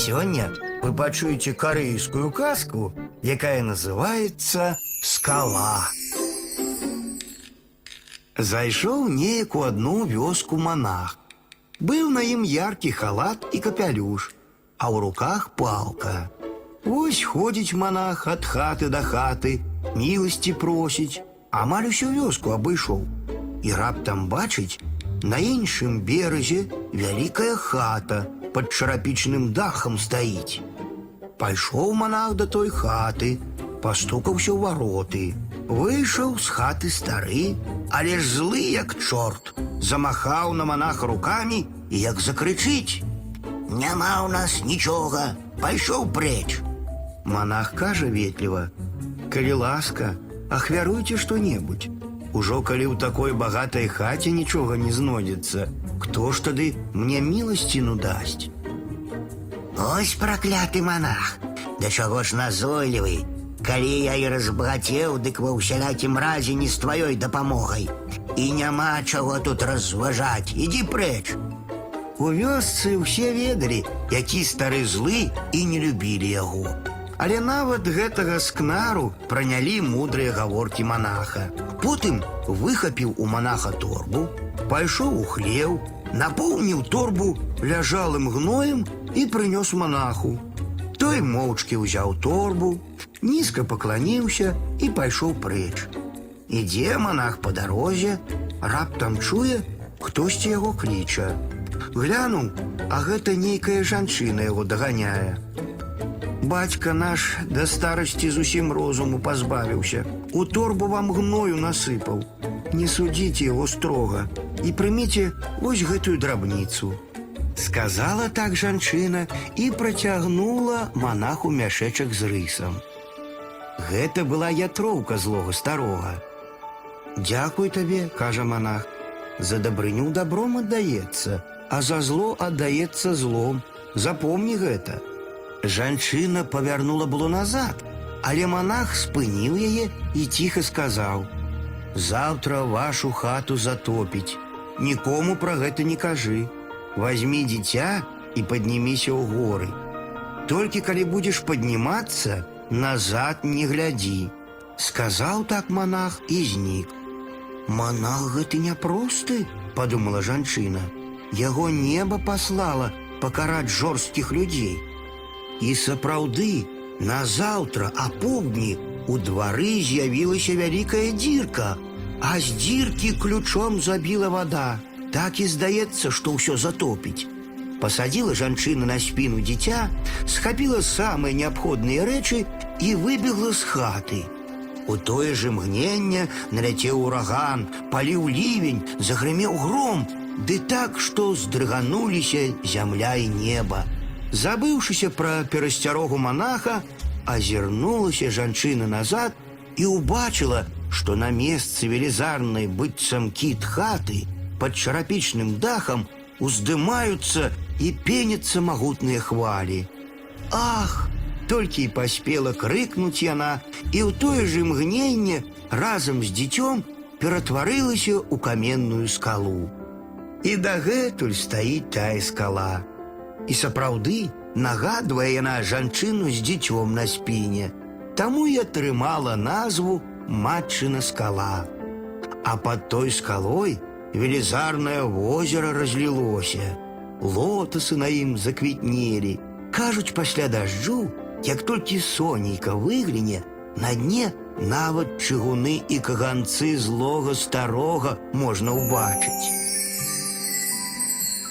Сёння вы пачуеце карэйскую казку, якая называется скала. Зайшоў неяк у одну вёску монах. Быў на ім яркі халат і капялюш, а ў руках палка. Вось ходзіць монах ад хаты да хаты, міласці просіць, амаль усю вёску абышоў. І раптам бачыць, на іншым беразе вялікая хата пад чарапічным дахам стаіць. Пайшоў монах да той хаты, пастукаўся ў вароты. Выйшаў з хаты стары, але ж злы як чорт, замахаў на монаха рукамі і як закрычыць: « Няма ў нас нічога, пайшоў прэч. Монах кажа ветліва: « Калі ласка, ахвяруйце што-небудзь. Ужо калі ў такой багатай хаце нічога не знойдзецца, хто ж тады мне міласціну дасць? Ось пракляты монах, да чаго ж назойлівы, калі я і разбагацеў, дык ва ўсялякім разе не з тваёй дапамогай. І няма чаго тут разважаць, ідзі прэч. У вёсцы ўсе ведалі, які стары злы і не любілі яго. Але нават гэтага скнару пранялі мудрыя гаворкі монаха. Потым выхапіў у монаха торбу, пайшоў у хлеў, напоўніў торбу ляжалым гноем і прынёс монаху. Той моўчкі ўзяў торбу, нізка пакланіўся і пайшоў прэч. Ідзе монах па дарозе, раптам чуе, хтосьці яго кліча. Глянуў, а гэта нейкая жанчына яго даганяе. Бацька наш да старасці зусім розуму пазбавіўся. У торбу вам гною насыпаў. Не судзіце яго строга і прыміце вось гэтую драбніцу. Сказала так жанчына і працягнула монаху мяшэчак з рысам. Гэта была ятроўка злога старога. Дзякуй табе, кажа монах, за дабрыню добром аддаецца, а за зло аддаецца злом. Запомні гэта. Жанчына павярнула было назад, але монах спыніў яе і ціха сказаў: « Заўтра вашу хату затопіць. Нікому пра гэта не кажы. Возьмі дзіця і падніміся ў горы. Толькі калі будзеш паднімацца, назад не глядзі. Сказаў так монах і знік. Монах гэты няпросты, подумала жанчына. Яго неба паслала пакараць жорсткіх людзей. І сапраўды, назаўтра апоўдні у двары з'явілася вялікая дзірка, а з дзіркі ключом забіла вода. Так і здаецца, што ўсё затопіць. Пасадзіла жанчына на спіну дзіця, схапіла самыя неабходныя рэчы і выбегла з хаты. У тое же мгненне наляцеў ураган, паліў лівень, загрымеў гром, ды так, што здрыгануліся зямля і неба. Забыўшыся пра перасцярогу монаха, азірнулася жанчына назад і ўбачыла, што на месцы велізарнай быццам кіт хаты пад чарапічным дахам уздымаюцца і пеняцца магутныя хвалі. Ах! Толькі і паспела крыкнуць яна, і ў тое же мгненне разам з дзіцём ператварылася ў каменную скалу. І дагэтуль стаіць тая скала. І сапраўды нагадвае яна жанчыну з дзіцём на спіне, таму і атрымала назву матчына скала. А пад той скалой велізарнае возера разлілося. Лотасы на ім заквітнелі. Кажуць пасля дажджу, як толькі сонейка выгляне, на дне нават чыгуны і каганцы злога старога можна ўбачыць.